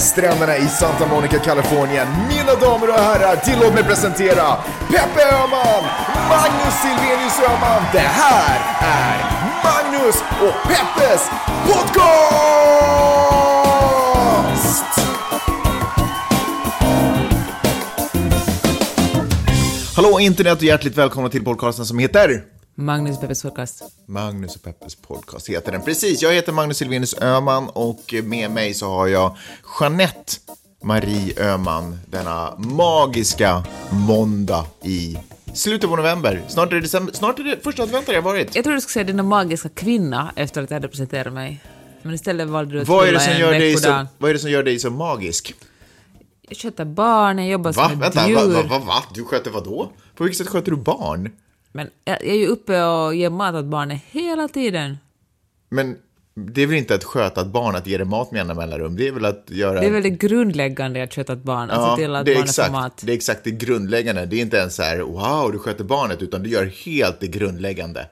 stränderna i Santa Monica, Kalifornien. Mina damer och herrar, tillåt mig presentera Peppe Öhman, Magnus Silvenius Öhman. Det här är Magnus och Peppes podcast! Hallå internet och hjärtligt välkomna till podcasten som heter Magnus Peppes podcast. Magnus och Peppes podcast heter den. Precis, jag heter Magnus Silvenus Öhman och med mig så har jag Jeanette Marie Öhman denna magiska måndag i slutet på november. Snart är det, december, snart är det första advent har jag varit. Jag trodde du skulle säga denna magiska kvinna efter att jag hade presenterat mig. Men istället valde du att Vad är, det som gör dig så, vad är det som gör dig så magisk? Jag sköter barn, jag jobbar Va? som ett Vänta, djur. va, va, va, va? Du sköter vad då? På vilket sätt sköter du barn? Men jag är ju uppe och ger mat åt barnen hela tiden. Men det är väl inte att sköta ett barn att ge det mat med jämna mellanrum? Det är väl att göra... Det är väl det grundläggande att sköta ett barn, att Ja, se till att barnen exakt, får mat. det är exakt det grundläggande. Det är inte ens så här, wow, du sköter barnet, utan du gör helt det grundläggande.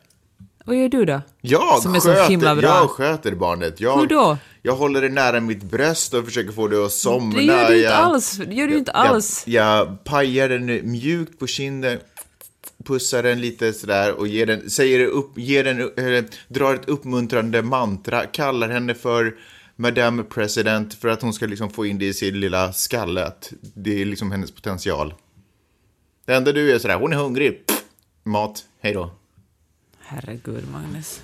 Vad gör du då? Jag Som är så sköter, jag sköter barnet. Jag, Hur då? Jag håller det nära mitt bröst och försöker få det att somna. Det gör du inte jag, alls. Det gör du inte alls. Jag, jag pajar den mjukt på kinden, pussar den lite sådär och ger den, säger upp, ger den, äh, drar ett uppmuntrande mantra, kallar henne för Madame President för att hon ska liksom få in det i sin lilla skalle, att det är liksom hennes potential. Det enda du gör sådär, hon är hungrig, Pff, mat, hej då. Herregud, Magnus.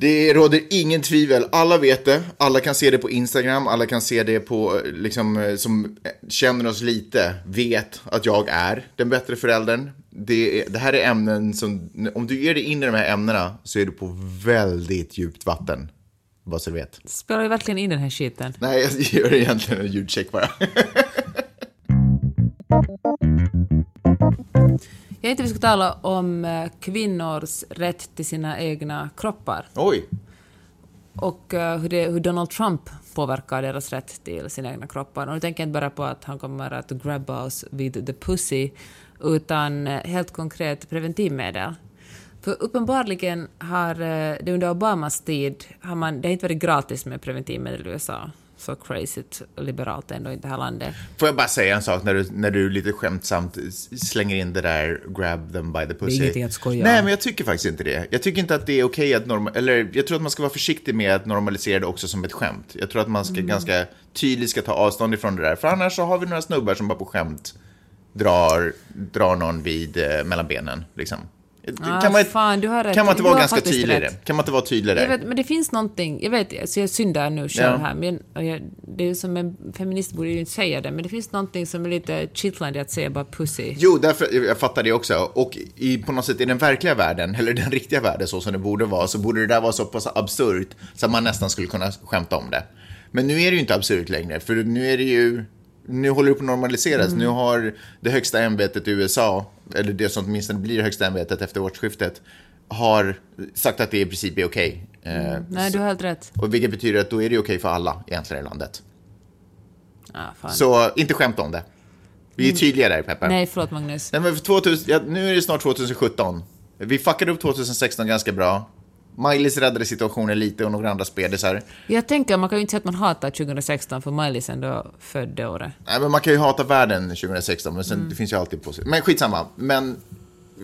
Det råder ingen tvivel, alla vet det, alla kan se det på Instagram, alla kan se det på, liksom, eh, som känner oss lite, vet att jag är den bättre föräldern. Det, det här är ämnen som, om du ger dig in i de här ämnena så är du på väldigt djupt vatten. Bara så du vet. Spelar ju verkligen in den här skiten. Nej, jag gör egentligen en ljudcheck bara. Jag tänkte vi skulle tala om eh, kvinnors rätt till sina egna kroppar. Oj, och eh, hur, det, hur Donald Trump påverkar deras rätt till sina egna kroppar. Och nu tänker jag inte bara på att han kommer att grabba oss vid the pussy, utan eh, helt konkret preventivmedel. För uppenbarligen har det under Obamas tid, har man, det har inte varit gratis med preventivmedel i USA. Så crazy liberalt är ändå inte det här landet. får jag bara säga en sak när du, när du lite skämtsamt slänger in det där grab them by the pussy? ingenting att skoja Nej, men jag tycker faktiskt inte det. Jag tycker inte att det är okej att norma- eller jag tror att man ska vara försiktig med att normalisera det också som ett skämt. Jag tror att man ska Mm. ganska tydligt ska ta avstånd ifrån det där, för annars så har vi några snubbar som bara på skämt drar, drar någon vid eh, mellan benen, liksom. Ah, kan man, fan, har rätt. kan man inte vara ganska tydlig rätt. Kan man inte vara tydlig där? Jag vet, men det finns någonting, jag vet, alltså jag syndar nu själv Ja. här, men jag, det är som en feminist borde ju inte säga det, men det finns någonting som är lite kittlande att säga bara pussy. Jo, därför, jag fattar det också. Och i, på något sätt i den verkliga världen, eller den riktiga världen så som det borde vara, så borde det där vara så pass absurt så att man nästan skulle kunna skämta om det. Men nu är det ju inte absurt längre, för nu är det ju, nu håller det på att normaliseras. Nu har det högsta ämbetet i USA, eller det som åtminstone blir högsta ämbetet efter årsskiftet, har sagt att det i princip är okej. Eh, Nej, du har helt rätt. Och vilket betyder att då är det okej för alla egentligen i landet. Ah. Så inte skämta om det. Vi är tydliga där, Peppe. Nej, förlåt Magnus. Nej, men för 2000, ja, nu är det snart 2017. Vi fuckade upp 2016 ganska bra. Miley's räddade situationen lite och några andra spedisar. Jag tänker, man kan ju inte säga att man hatar 2016 för Miley ändå född det året. Nej, men man kan ju hata världen 2016, men sen, det finns ju alltid positivt. Men skitsamma. Men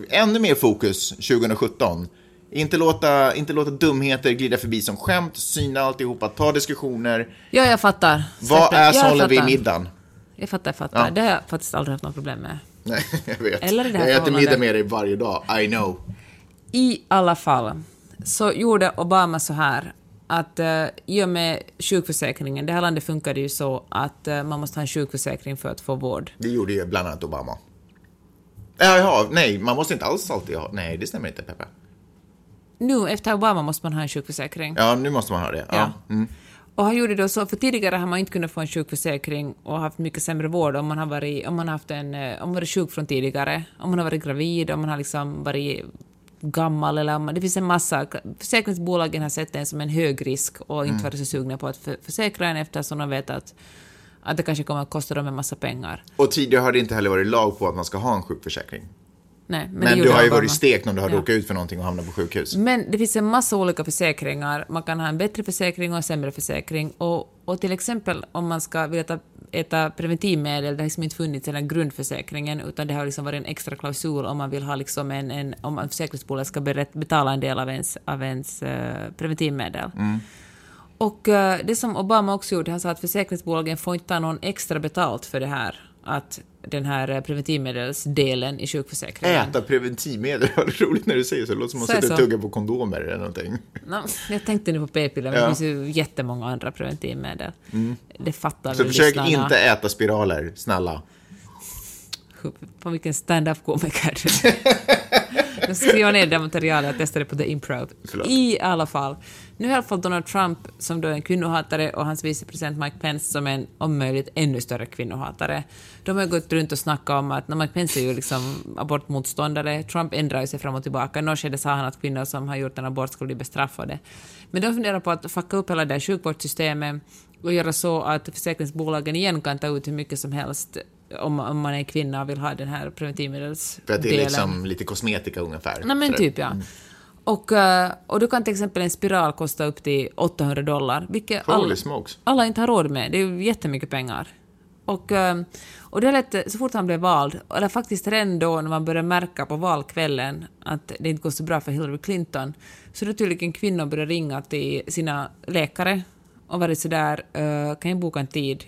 ännu mer fokus 2017. Inte låta, inte låta dumheter glida förbi som skämt, syna alltihopa, ta diskussioner. Ja, jag fattar. Vad är Jag håller vi i middagen? Jag fattar, jag fattar. Ja. Det har jag faktiskt aldrig haft något problem med. Nej, jag vet. Eller det här jag äter middag med dig varje dag, I know. I alla fall så gjorde Obama så här att uh, i och med sjukförsäkringen, det här landet funkade ju så att eh, man måste ha en sjukförsäkring för att få vård. Det gjorde ju bland annat Obama. Ja, Jaha, nej, man måste inte alls alltid ha... Nej, det stämmer inte, Peppe. Nu efter Obama måste man ha en sjukförsäkring. Ja, nu måste man ha det. Ja. Ja. Mm. Och han gjorde då så, för tidigare har man inte kunnat få en sjukförsäkring och haft mycket sämre vård om man har varit, om man har haft en, eh, om man varit sjuk från tidigare, om man har varit gravid, om man har liksom varit gammal eller om det finns en massa, försäkringsbolagen har sett en som en hög risk och inte varit så sugna på att för, försäkra en eftersom de vet att, att det kanske kommer att kosta dem en massa pengar. Och tidigare har det inte heller varit lag på att man ska ha en sjukförsäkring. Nej, men, Men, du har ju varit stekt om du har Ja. råkat ut för någonting och hamnat på sjukhus. Men det finns en massa olika försäkringar. Man kan ha en bättre försäkring och en sämre försäkring. Och, och till exempel om man ska vilja ta, äta preventivmedel, det har liksom inte funnits i den grundförsäkringen, utan det har liksom varit en extra klausul om man vill ha liksom en, en om försäkringsbolag ska betala en del av ens, av ens eh, preventivmedel. Och eh, det som Obama också gjorde, han sa att försäkringsbolagen får inte ta någon extra betalt för det här, att den här eh, preventivmedelsdelen i sjukförsäkringen. Äta preventivmedel, vad roligt när du säger så. Det låter som att man sitter och tuggar på kondomer eller någonting. No, jag tänkte nu på p-piller, men Ja. det finns ju jättemånga andra preventivmedel. Det fattar Så väl försök lyssnarna. inte äta spiraler, snälla. På vilken stand-up-komiker du Nu skriver jag ner det materialet jag testade på The Improv. Förlåt. I alla fall. Nu i alla fall Donald Trump som då är en kvinnohatare och hans vicepresident Mike Pence som är en om möjligt ännu större kvinnohatare. De har gått runt och snackat om att Mike Pence är ju liksom abortmotståndare, Trump ändrar ju sig fram och tillbaka. I något skede sa han att kvinnor som har gjort en abort skulle bli bestraffade. Men de funderar på att fucka upp hela det här sjukvårdssystemet och göra så att försäkringsbolagen igen kan ta ut hur mycket som helst om, om man är kvinna och vill ha den här preventivmedelsdelen. För att det är liksom lite kosmetika ungefär. Nej men typ ja. Och, eh, och då kan till exempel en spiral kosta upp till 800 dollar, vilket alla, alla inte har råd med. Det är ju jättemycket pengar. Och, eh, och det lät, så fort han blev vald, eller faktiskt redan då när man började märka på valkvällen att det inte går så bra för Hillary Clinton, så då tydligen kvinnor började ringa till sina läkare och varit sådär, kan jag boka en tid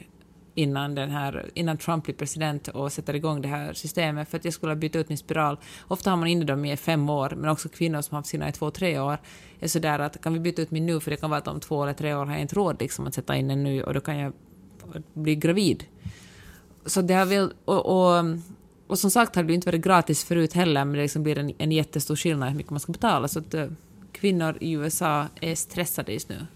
innan, den här, innan Trump blir president och sätter igång det här systemet för att jag skulle byta ut min spiral. Ofta har man inne dem i fem år, men också kvinnor som har haft sina i två, tre år är sådär att kan vi byta ut min nu för det kan vara att om två eller tre år har jag inte råd liksom, att sätta in en ny och då kan jag bli gravid. Så det har väl, och, och, och som sagt har det inte varit gratis förut heller, men det liksom blir en, en jättestor skillnad hur mycket man ska betala. Så att eh, kvinnor i USA är stressade just nu.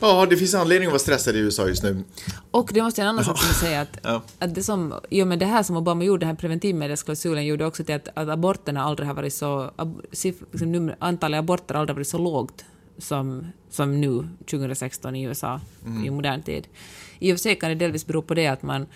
Ja, det finns anledning att vara stressad i USA just nu. Och det måste jag en annan sak som säga att, Ja. att det som, jo men det här som Obama gjorde, den här preventivmedelsklausulen gjorde också till att, att aborterna aldrig har varit så, ab, liksom nummer, antalet aborter har aldrig varit så lågt som, som nu, 2016 i USA, i modern tid. I och för sig kan det delvis bero på det att man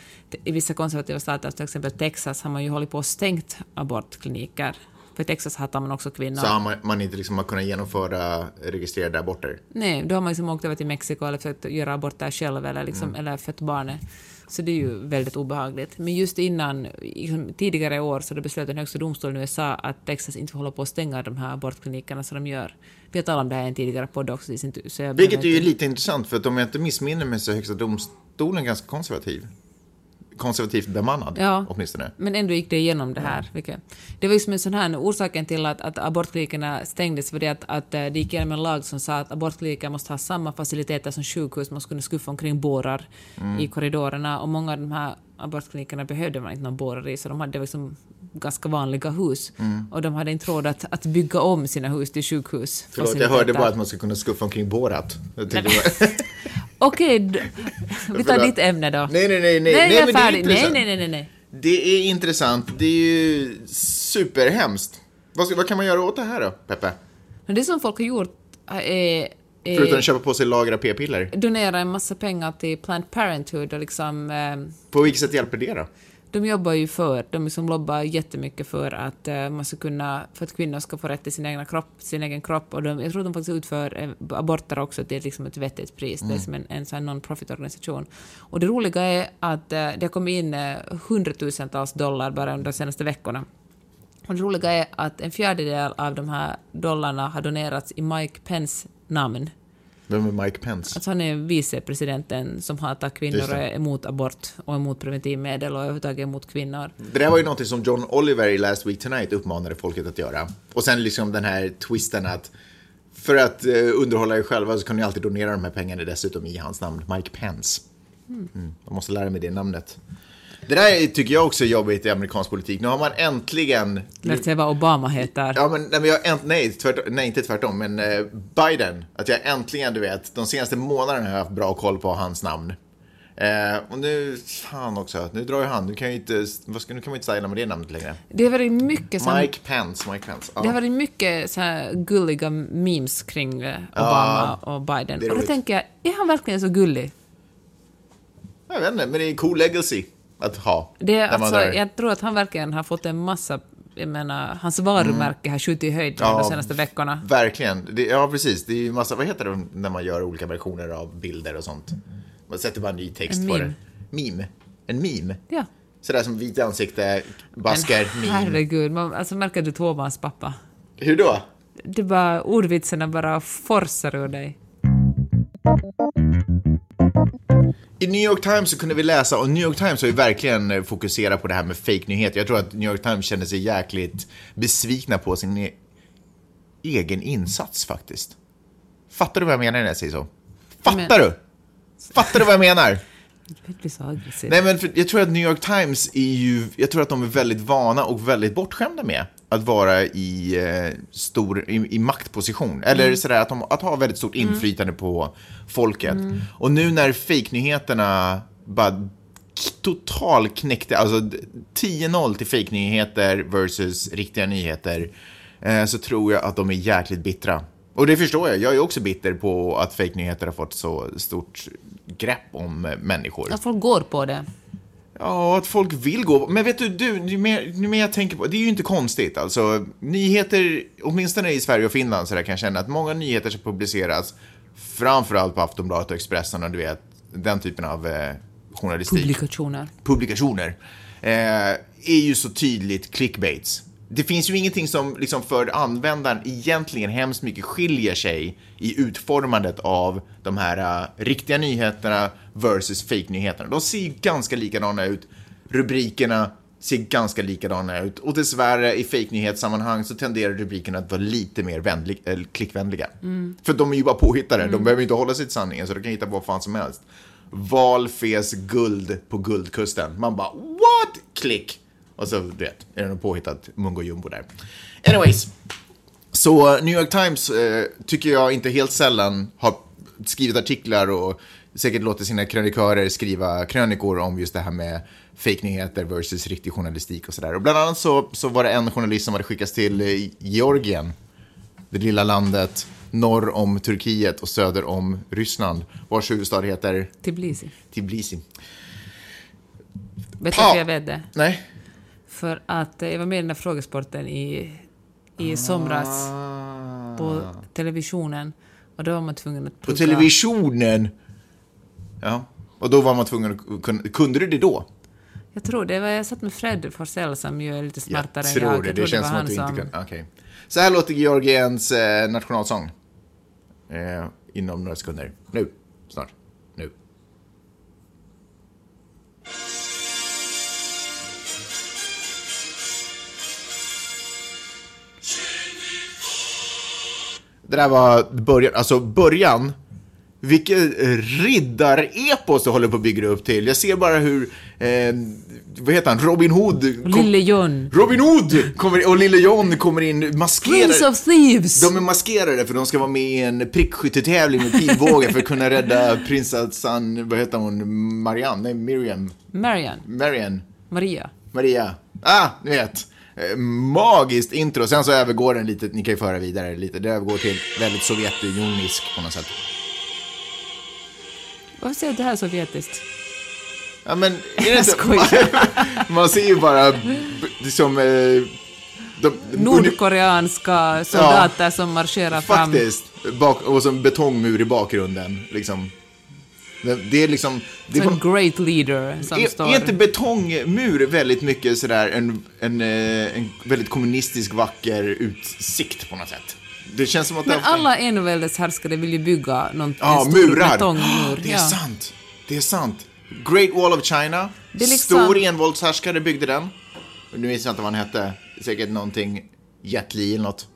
i vissa konservativa stater, till exempel Texas, har man ju hållit på och stängt abortkliniker. För i Texas hatar man också kvinnor. Så har man, man inte liksom har kunnat genomföra registrerade aborter. Nej, då har man liksom åkt över till Mexiko eller försökt göra abort där själv eller, liksom, eller fött barnet. Så det är ju väldigt obehagligt. Men just innan, liksom, tidigare i år, så det beslöt den högsta domstolen i USA att Texas inte får hålla på att stänga de här abortklinikerna som de gör. Vi har talat om det här i en tidigare podd också. Så jag Vilket är ju lite intressant, för att om jag inte missminner mig så är Högsta domstolen ganska konservativ. Konservativt bemannad, Ja. åtminstone. Men ändå gick det igenom det här. Vilket, det var ju som en sån här, orsaken till att, att abortklinikerna stängdes var det att, att eh, det gick igenom en lag som sa att abortkliniker måste ha samma faciliteter som sjukhus, man skulle skuffa omkring bårar i korridorerna och många av de här abortklinikerna behövde man inte någon bårar i, så de hade liksom ganska vanliga hus. Och de hade inte råd att, att bygga om sina hus till sjukhus. Förlåt, jag hörde bara att man ska kunna skuffa omkring Borat. Okej, vi tar ditt ämne då. Nej, nej, nej, nej. Nej, nej det är. Nej, nej, nej, nej, nej. Det är intressant. Det är ju superhemskt. Vad, ska, vad kan man göra åt det här då, Peppe? Men det som folk har gjort är, är Förutom att köpa på sig lagra p-piller. donera en massa pengar till Planned Parenthood och liksom, eh, På vilket sätt hjälper det då? De jobbar ju för, de liksom lobbar jättemycket för att eh, man ska kunna, för att kvinnor ska få rätt till sin, egna kropp, sin egen kropp och de, jag tror de faktiskt utför eh, aborter också till liksom ett vettigt pris. Det är som en, en sån non-profit organisation. Och det roliga är att eh, det har kommit in hundratusentals dollar bara under de senaste veckorna. Och det roliga är att en fjärdedel av de här dollarna har donerats i Mike Pence namn. Vem är Mike Pence? Alltså han är vicepresidenten som hatar kvinnor och är emot abort och emot preventivmedel och överhuvudtaget emot kvinnor. Det där var ju något som John Oliver i Last Week Tonight uppmanade folket att göra. Och sen liksom den här twisten att för att eh, underhålla er själva så kan ni alltid donera de här pengarna dessutom i hans namn, Mike Pence. Mm. Jag måste lära mig det namnet. Det där tycker jag också är jobbigt i amerikansk politik. Nu har man äntligen... Lärt sig vad Obama heter. Ja, men, nej, men jag, änt, nej, tvärtom, nej, inte tvärtom, men eh, Biden. Att jag äntligen, du vet, de senaste månaderna har jag haft bra koll på hans namn. Eh, och nu, fan också, nu drar ju han. Nu kan jag inte, vad ska, nu kan man inte styla med det namnet längre. Det har varit mycket, så Mike Pence, Mike Pence. Ja. det har varit mycket så här gulliga memes kring eh, Obama och Biden. Och då tänker jag, är han verkligen så gullig? Jag vet inte, men det är en cool legacy att ha. Det alltså, jag tror att han verkligen har fått en massa jag menar, hans varumärke har skjutit i höjden Ja, de senaste veckorna. Verkligen. Det, ja, precis. Det är ju massa, vad heter det när man gör olika versioner av bilder och sånt? Man sätter bara ny text En på meme. det. Meme. En meme. Ja. Sådär som vit ansikte, basker, Men meme. herregud, man, alltså märker du tvåbarnspappa? Hur då? Det bara, ordvitserna bara forsar ur dig. I New York Times så kunde vi läsa, och New York Times har ju verkligen eh, fokuserat på det här med fake-nyheter. Jag tror att New York Times kände sig jäkligt besvikna på sin e egen insats faktiskt. Fattar du vad jag menar när jag säger så? Fattar du? Fattar du vad jag menar? Du blir så aggressiv. Nej, men jag tror att New York Times är ju, jag tror att de är väldigt vana och väldigt bortskämda med att vara i, eh, stor, i, i maktposition. Eller sådär att, de, att ha väldigt stort inflytande på folket. Och nu när fejknyheterna bara total knäckte, alltså d- 10-0 till fejknyheter versus riktiga nyheter, eh, så tror jag att de är jäkligt bittra. Och det förstår jag, jag är också bitter på att fejknyheter har fått så stort grepp om eh, människor. Att folk går på det. Ja, att folk vill gå. Men vet du, du ju mer, ju mer jag tänker på det är ju inte konstigt. Alltså, nyheter, åtminstone i Sverige och Finland, så där kan jag känna att många nyheter som publiceras, framförallt på Aftonbladet och Expressen och du vet, den typen av eh, journalistik Publikationer. publikationer eh, är ju så tydligt clickbaits. Det finns ju ingenting som liksom för användaren egentligen hemskt mycket skiljer sig i utformandet av de här eh, riktiga nyheterna versus fake-nyheterna. De ser ju ganska likadana ut. Rubrikerna ser ganska likadana ut och dessvärre i fake-nyhetssammanhang så tenderar rubrikerna att vara lite mer vänlig, eller klickvänliga. För de är ju bara påhittade, de behöver inte hålla sig till sanningen så de kan hitta på vad fan som helst. Valfes guld på guldkusten. Man bara what? Klick! Och så, du vet, är det något påhittat mungo jumbo där. Anyways. Så New York Times eh, tycker jag inte helt sällan har skrivit artiklar och säkert låter sina krönikörer skriva krönikor om just det här med fake-nyheter versus riktig journalistik och sådär. Och bland annat så, så var det en journalist som hade skickats till eh, Georgien, det lilla landet norr om Turkiet och söder om Ryssland, vars huvudstad heter Tbilisi. Tbilisi. Vet du varför jag vet det? Nej? För att eh, jag var med i den där frågesporten i, i somras på televisionen. Och då var man tvungen att På plugga. televisionen? Ja. Och då var man tvungen att kunde du det då? Jag tror det. Var, jag satt med Fred Forsell som ju är lite smartare jag än tror jag. det. Jag Det tror känns som att du inte kan... Okej. Så här låter Georgiens eh, nationalsång. Eh, inom några sekunder. Nu. Det där var början, alltså början. Vilket riddarepos du håller på att bygga upp till. Jag ser bara hur, eh, vad heter han, Robin Hood. kom- Lille John. Robin Hood kommer, och Lille John kommer in maskerade. Prince of Thieves! De är maskerade för de ska vara med i en prickskyttetävling med pilbåge för att kunna rädda prinsessan, vad heter hon, Marianne? Nej, Miriam. Marian. Marian. Maria. Maria. Ah, ni vet. Eh, Magiskt intro. Sen så övergår den lite, ni kan ju föra vidare lite. Det övergår till väldigt sovjetunionisk på något sätt. Varför säger du det här är sovjetiskt? Ja men, är det inte? skojar. Man ser ju bara b- som... Eh, de, Nordkoreanska soldater som marscherar fram. Faktiskt. Bak, och så en betongmur i bakgrunden. Liksom. Det, är liksom... Det Som är, en great leader som är, står... är inte betongmur väldigt mycket sådär en, en, eh, en väldigt kommunistisk vacker utsikt på något sätt? Det känns som att Men det alla eneväldeshärskare vill ju bygga någon, Ja, murar. betongmur. Ah, det är ja. sant. Det är sant. Great Wall of China. Det är liksom- Stor envåldshärskare byggde den. Nu minns jag inte vad han hette. Säkert någonting Jet Li eller något.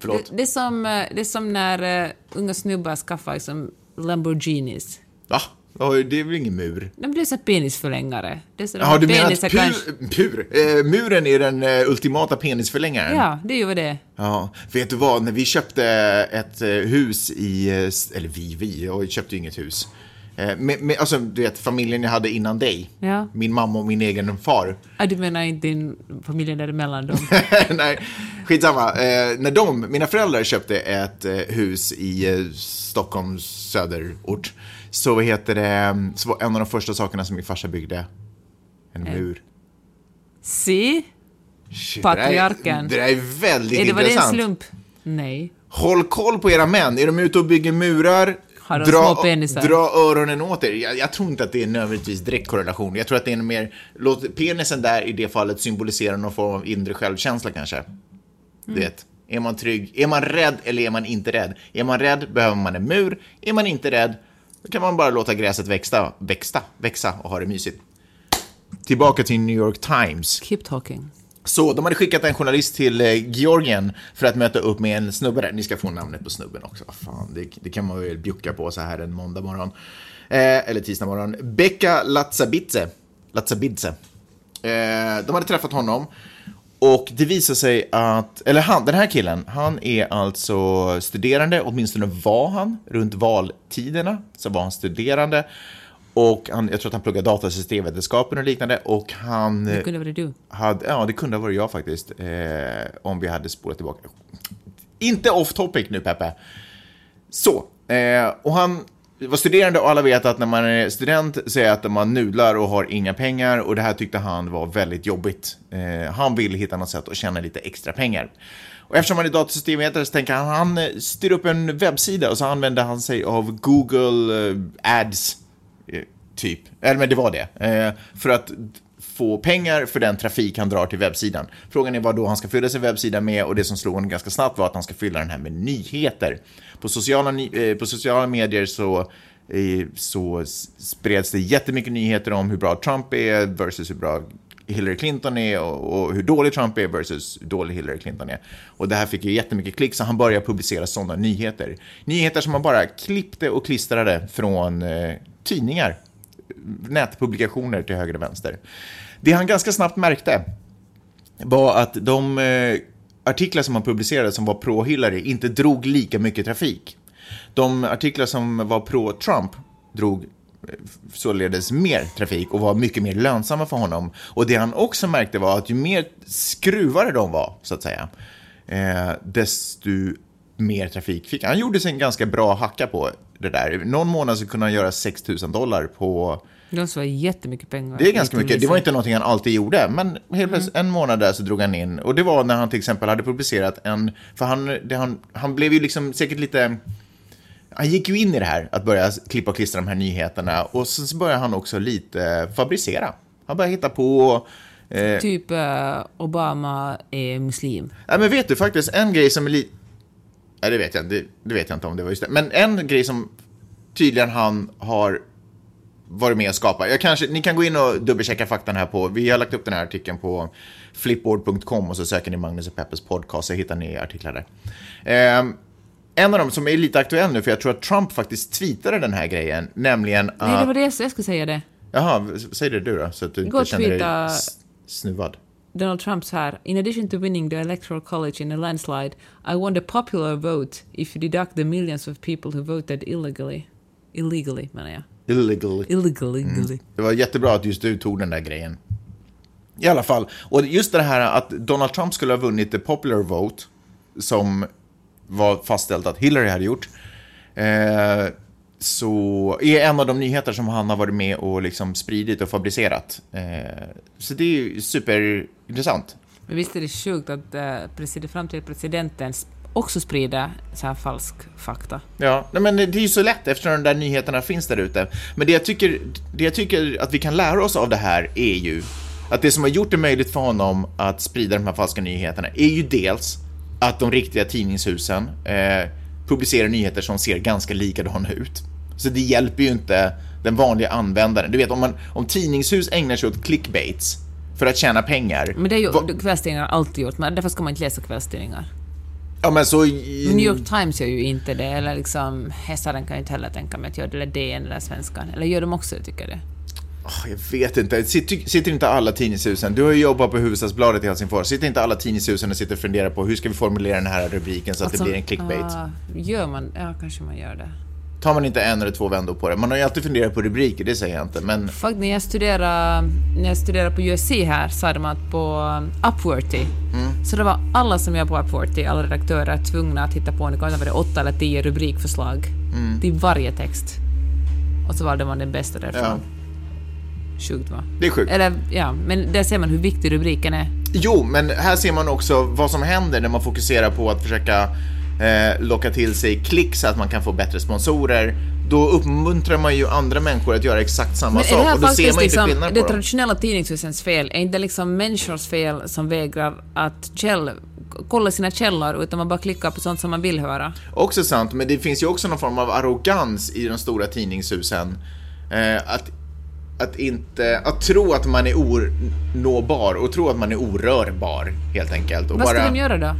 Förlåt. Det, det, är som, eh, det är som när uh, unga snubbar skaffar liksom Lamborghinis. Va? Ja, det är väl ingen mur? De blir så penisförlängare. Det är så de Ja, har du menar att kanske- pur, pur, eh, muren är den eh, ultimata penisförlängaren? Ja, det är ju vad det är. Ja, vet du vad? När vi köpte ett eh, hus i, eh, eller vi, vi, jag köpte ju inget hus. Eh, Med, med, alltså, du vet, familjen jag hade innan dig. Ja. Min mamma och min egen far. Ah, du menar inte din familj däremellan dem? Nej, skitsamma. Eh, när de, mina föräldrar köpte ett eh, hus i eh, Stockholms söderort, så vad heter det, så var en av de första sakerna som min farsa byggde en mur. Se? Shit, patriarken. Det där är, det där är väldigt Är det, var det en intressant. slump? Nej. Håll koll på era män. Är de ute och bygger murar? Har de dra, små penisar? dra öronen åt er. Jag, jag tror inte att det är nödvändigtvis direkt korrelation. Jag tror att det är en mer... Låt penisen där i det fallet symbolisera någon form av inre självkänsla kanske. Du vet. Är man trygg? Är man rädd eller är man inte rädd? Är man rädd behöver man en mur. Är man inte rädd då kan man bara låta gräset växa, växa, växa och ha det mysigt. Tillbaka till New York Times. Keep talking. Så de hade skickat en journalist till eh, Georgien för att möta upp med en snubbe där. Ni ska få namnet på snubben också. Fan, det, det kan man väl bjucka på så här en måndag morgon. Eh, eller tisdag morgon. Becka Latsabidze. Latsabidze. Eh, de hade träffat honom. Och det visar sig att, eller han, den här killen, han är alltså studerande, åtminstone var han, runt valtiderna så var han studerande. Och han, jag tror att han pluggade datasystemvetenskapen och liknande. Och han... Det kunde vara du. Hade, ja, det kunde ha varit jag faktiskt. Eh, om vi hade spolat tillbaka. Inte off topic nu, Peppe. Så, eh, och han var studerande och alla vet att när man är student så är att man nudlar och har inga pengar och det här tyckte han var väldigt jobbigt. Eh, han ville hitta något sätt att tjäna lite extra pengar. Och eftersom han är datasystemvetare så tänker han han eh, styr upp en webbsida och så använder han sig av Google eh, Ads eh, Eh, typ. Eller men det var det. Eh, för att få pengar för den trafik han drar till webbsidan. Frågan är vad då han ska fylla sin webbsida med och det som slog honom ganska snabbt var att han ska fylla den här med nyheter. På sociala, eh, på sociala medier så, eh, så spreds det jättemycket nyheter om hur bra Trump är versus hur bra Hillary Clinton är och, och hur dålig Trump är versus hur dålig Hillary Clinton är. Och det här fick ju jättemycket klick så han började publicera sådana nyheter. Nyheter som han bara klippte och klistrade från eh, tidningar nätpublikationer till höger och vänster. Det han ganska snabbt märkte var att de eh, artiklar som han publicerade som var pro-Hillary inte drog lika mycket trafik. De artiklar som var pro-Trump drog således mer trafik och var mycket mer lönsamma för honom. Och det han också märkte var att ju mer skruvade de var, så att säga, eh, desto mer trafik fick han. Han gjorde sig en ganska bra hacka på det där. Någon månad så kunde han göra 6 000 dollar på Det vara jättemycket pengar. det är ganska mycket. Det var inte någonting han alltid gjorde, men helt plötsligt en månad där så drog han in. Och det var när han till exempel hade publicerat en, för han, han, han blev ju liksom säkert lite, han gick ju in i det här, att börja klippa och klistra de här nyheterna. Och sen så började han också lite fabricera. Han började hitta på, eh, Typ eh, Obama är muslim. Ja, men vet du faktiskt en grej som är lite... Nej, det vet jag det, det vet jag inte om det var just det. Men en grej som tydligen han har varit med och skapat. Jag kanske, ni kan gå in och dubbelchecka faktan här på... Vi har lagt upp den här artikeln på flipboard.com och så söker ni Magnus och Peppes podcast så hittar ni artiklar där. Ehm, en av dem som är lite aktuell nu, för jag tror att Trump faktiskt tweetade den här grejen, nämligen att... Nej, det var det jag skulle säga det. Jaha, säg det du då, så att du Gå inte känner dig tweeta- snuvad. Donald Trump så här. In addition to winning the electoral college in a landslide, I won the popular vote if you deduct the millions of people who voted illegally. Illegally, menar jag. Illegal. Illegally. illegally. Det var jättebra att just du tog den där grejen. I alla fall, och just det här att Donald Trump skulle ha vunnit the popular vote, som var fastställt att Hillary hade gjort, eh, så är en av de nyheter som han har varit med och liksom spridit och fabricerat. Eh, så det är ju superintressant. Men visst är det sjukt att eh, president, fram till presidenten också sprider så här falsk fakta. Ja, nej, men det är ju så lätt eftersom de där nyheterna finns där ute. Men det jag, tycker, det jag tycker att vi kan lära oss av det här är ju att det som har gjort det möjligt för honom att sprida de här falska nyheterna är ju dels att de riktiga tidningshusen eh, publicerar nyheter som ser ganska likadana ut. Så det hjälper ju inte den vanliga användaren. Du vet, om, man, om tidningshus ägnar sig åt clickbaits för att tjäna pengar. Men det är ju kvällstidningar alltid gjort, men därför ska man inte läsa kvällstidningar. Ja, men så... New York Times gör ju inte det, eller liksom Hesaren kan jag inte heller tänka mig att göra det, eller DN eller Svenskan. Eller gör de också det, tycker jag det? Åh, Jag vet inte. Sitter, sitter inte alla tidningshusen... Du har ju jobbat på Hufvudstadsbladet i Helsingfors. Sitter inte alla tidningshusen och sitter och funderar på hur ska vi formulera den här rubriken så att det blir en clickbait? ah, gör man? Ja, kanske man gör det. Tar man inte en eller två vändor på det? Man har ju alltid funderat på rubriker, det säger jag inte. Men Faktiskt, när jag studerade, när jag studerade på USC här sa de att på um, Upworthy, Mm. så det var alla som jobbar på Upworthy, alla redaktörer, tvungna att hitta på kanske var det åtta eller tio rubrikförslag Mm. till varje text. Och så valde man den bästa därifrån. Ja. Sjukt va? det är sjukt. Eller ja, men där ser man hur viktig rubriken är. Jo, men här ser man också vad som händer när man fokuserar på att försöka eh, locka till sig klick så att man kan få bättre sponsorer. Då uppmuntrar man ju andra människor att göra exakt samma Men det sak och då ser man inte liksom skillnad det på dem. traditionella tidningshusens fel? Är inte liksom människors fel som vägrar att käll, kolla sina källor utan man bara klickar på sånt som man vill höra? Också sant, men det finns ju också någon form av arrogans i de stora tidningshusen. Eh, att, att, inte, att tro att man är onåbar och tro att man är orörbar, helt enkelt. Och Vad ska bara- de göra då?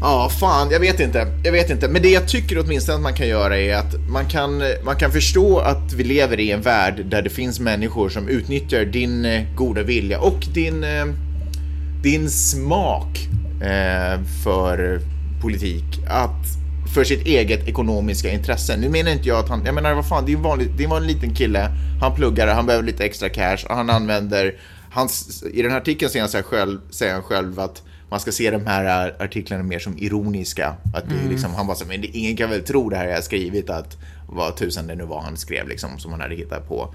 Ja, fan, jag vet inte. Jag vet inte. Men det jag tycker åtminstone att man kan göra är att man kan, man kan förstå att vi lever i en värld där det finns människor som utnyttjar din eh, goda vilja och din, eh, din smak eh, för politik att för sitt eget ekonomiska intresse. Nu menar inte jag att han, jag menar vad fan, det är en vanlig, det var en liten kille, han pluggar, han behöver lite extra cash, och han använder, hans, i den här artikeln säger han, så själv, säger han själv att man ska se de här artiklarna mer som ironiska. Att det är liksom, han bara så, men det, ingen kan väl tro det här jag skrivit att vad tusan det nu var han skrev liksom som han hade hittat på.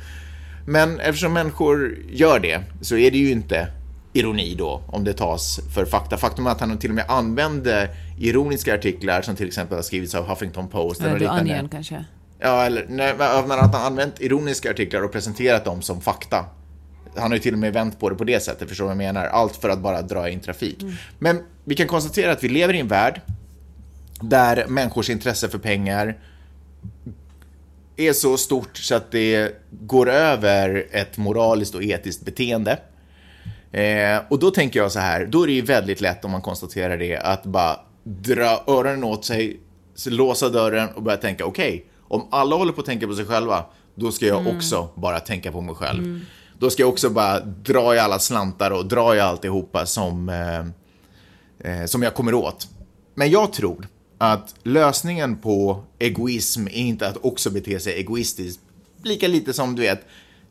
Men eftersom människor gör det så är det ju inte ironi då om det tas för fakta. Faktum är att han till och med använde ironiska artiklar som till exempel har skrivits av Huffington Post eller Eller liknande. Onion kanske? Ja, eller nej, men att han använt ironiska artiklar och presenterat dem som fakta. Han har ju till och med vänt på det på det sättet, förstår du vad jag menar? Allt för att bara dra in trafik. Men vi kan konstatera att vi lever i en värld där människors intresse för pengar är så stort så att det går över ett moraliskt och etiskt beteende. Eh, och då tänker jag så här, då är det ju väldigt lätt om man konstaterar det att bara dra öronen åt sig, låsa dörren och börja tänka okej, om alla håller på att tänka på sig själva, då ska jag också bara tänka på mig själv. Då ska jag också bara dra i alla slantar och dra i alltihopa som, eh, eh, som jag kommer åt. Men jag tror att lösningen på egoism är inte att också bete sig egoistiskt. Lika lite som du vet,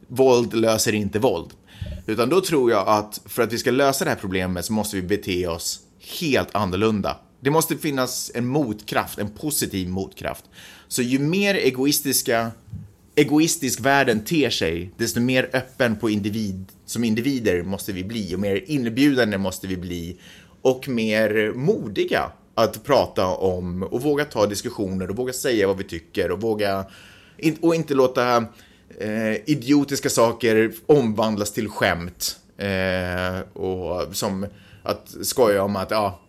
våld löser inte våld. Utan då tror jag att för att vi ska lösa det här problemet så måste vi bete oss helt annorlunda. Det måste finnas en motkraft, en positiv motkraft. Så ju mer egoistiska, egoistisk världen ter sig, desto mer öppen på individ, som individer måste vi bli och mer inbjudande måste vi bli och mer modiga att prata om och våga ta diskussioner och våga säga vad vi tycker och våga och inte låta eh, idiotiska saker omvandlas till skämt eh, och som att skoja om att ja,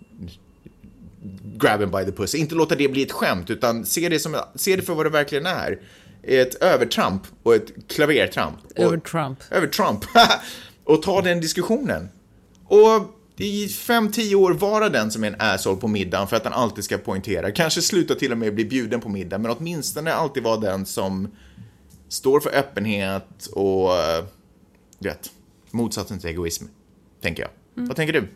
grab him by the pussy. Inte låta det bli ett skämt, utan se det, som, se det för vad det verkligen är. Ett övertramp och ett klavertramp. Och, Över Trump. Över Trump. och ta den diskussionen. Och i fem, tio år vara den som är en asshole på middagen för att han alltid ska poängtera. Kanske sluta till och med bli bjuden på middag, men åtminstone alltid vara den som står för öppenhet och, eh, du vet, motsatsen till egoism, tänker jag. Vad tänker du?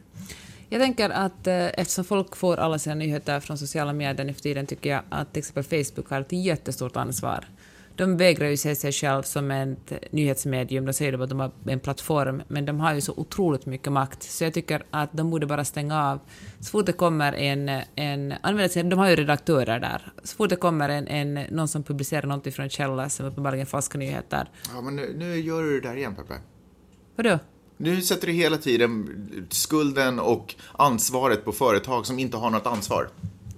Jag tänker att eh, eftersom folk får alla sina nyheter från sociala medier nu för tiden tycker jag att till exempel Facebook har ett jättestort ansvar. De vägrar ju se sig själv som ett nyhetsmedium, de säger att de har en plattform, men de har ju så otroligt mycket makt, så jag tycker att de borde bara stänga av. Så fort det kommer en, en använder sig, de har ju redaktörer där, så fort det kommer en, en, någon som publicerar någonting från en källa som uppenbarligen falska nyheter, Ja, men nu, nu gör du det där igen, Peppe. vadå? Nu sätter du hela tiden skulden och ansvaret på företag som inte har något ansvar.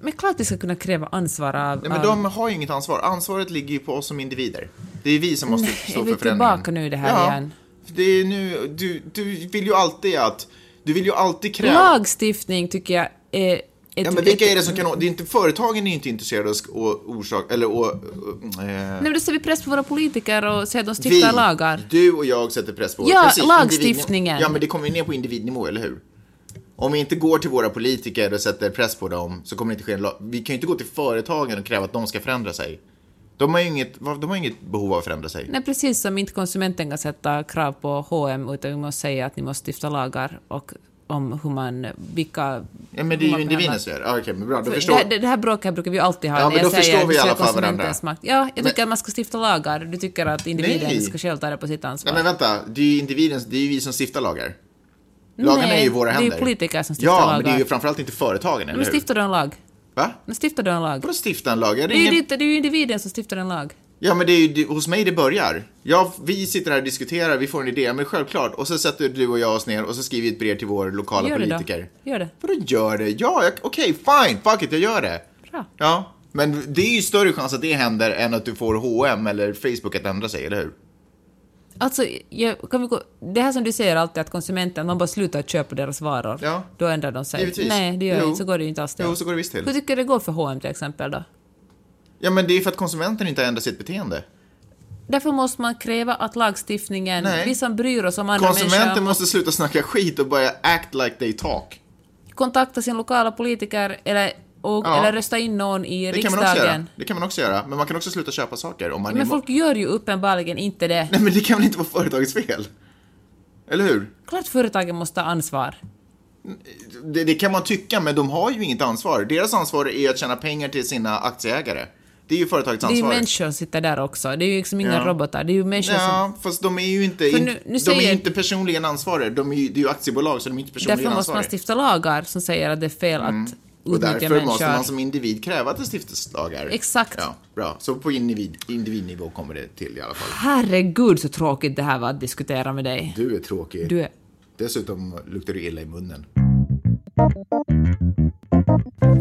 Men klart vi ska kunna kräva ansvar av... Nej, men de har ju inget ansvar. Ansvaret ligger ju på oss som individer. Det är vi som måste Nej, stå är vi för förändringen. tillbaka nu i det här ja, igen? Det är nu, du, du vill ju alltid att... Du vill ju alltid kräva... Lagstiftning tycker jag är... Ett, Ja, men vilka är det som kan... Det är inte, företagen är ju inte intresserade av sk- och orsak... Eller och, eh, Nej, men då sätter vi press på våra politiker och säger att de stiftar lagar. Du och jag sätter press på... Ja, Precis, lagstiftningen. Ja, men det kommer ju ner på individnivå, eller hur? Om vi inte går till våra politiker och sätter press på dem så kommer det inte ske en lag. Vi kan ju inte gå till företagen och kräva att de ska förändra sig. De har ju inget, de har inget behov av att förändra sig. Nej, precis som inte konsumenten kan sätta krav på H&M utan vi måste säga att ni måste stifta lagar och om hur man... Vilka... Ja, men det är ju man individens fel. Ja, Okej, men bra. Då För förstår... Det, här- det här bråket brukar vi alltid ha. Ja, men då säger förstår vi i alla fall varandra. Makt. Ja, jag tycker Men- att man ska stifta lagar. Du tycker att individen Nej. ska själv ta det på sitt ansvar. Nej, men vänta. Det är ju individens... Det är ju vi som stiftar lagar. Lagarna Nej, är ju i våra det är händer. ju politiker som stiftar Ja, lagar. men det är ju framförallt inte företagen, eller Men hur? stiftar du en lag? Va? Men stiftar du en lag? Vadå stifta en lag? Ja, det är ingen... det är ju individen som stiftar en lag. Ja, men det är ju hos mig det börjar. Ja, vi sitter här och diskuterar, vi får en idé, men självklart. Och så sätter du och jag oss ner och så skriver vi ett brev till vår lokala Gör det då. politiker. Gör det. Vadå gör det? Ja, okej, fine, fuck it, jag gör det. Bra. Ja, men det är ju större chans att det händer än att du får H&M eller Facebook att ändra sig, eller hur? Alltså, jag, kan vi gå, det här som du säger alltid att konsumenten, man bara slutar köpa deras varor. Ja. Då ändrar de sig. Givetvis. Nej, det gör Jo. inte, så går det ju inte alls till. Jo, så går det visst till. Hur tycker du det går för H&M till exempel då? Ja, men det är för att konsumenten inte har ändrat sitt beteende. Därför måste man kräva att lagstiftningen, Nej. vi som bryr oss om andra Konsumenten människor, måste sluta snacka skit och börja act like they talk. kontakta sin lokala politiker eller, och, Ja. eller rösta in någon i Det kan man också göra. riksdagen. Det kan man också göra. Men man kan också sluta köpa saker om man är... Men folk gör ju uppenbarligen inte det. Nej, men det kan väl inte vara företagets fel? Eller hur? Klart företagen måste ta ansvar. Det, det kan man tycka, men de har ju inget ansvar. Deras ansvar är att tjäna pengar till sina aktieägare. Det är ju företagets Det är ju ansvar. människor som sitter där också. Det är ju liksom inga Ja. robotar. Det är ju människor som... Ja, fast de är ju inte, in, nu- nu de är inte personligen ansvariga. De är ju, det är ju aktiebolag, så de är inte personligen Därför måste man ansvariga. stifta lagar som säger att det är fel att Mm. Och därför måste man som individ kräva att det stiftas lagar. Exakt. Ja, bra. Så på individ, individnivå kommer det till i alla fall. Herregud så tråkigt det här var att diskutera med dig. Du är tråkig. Du är... Dessutom luktar du illa i munnen.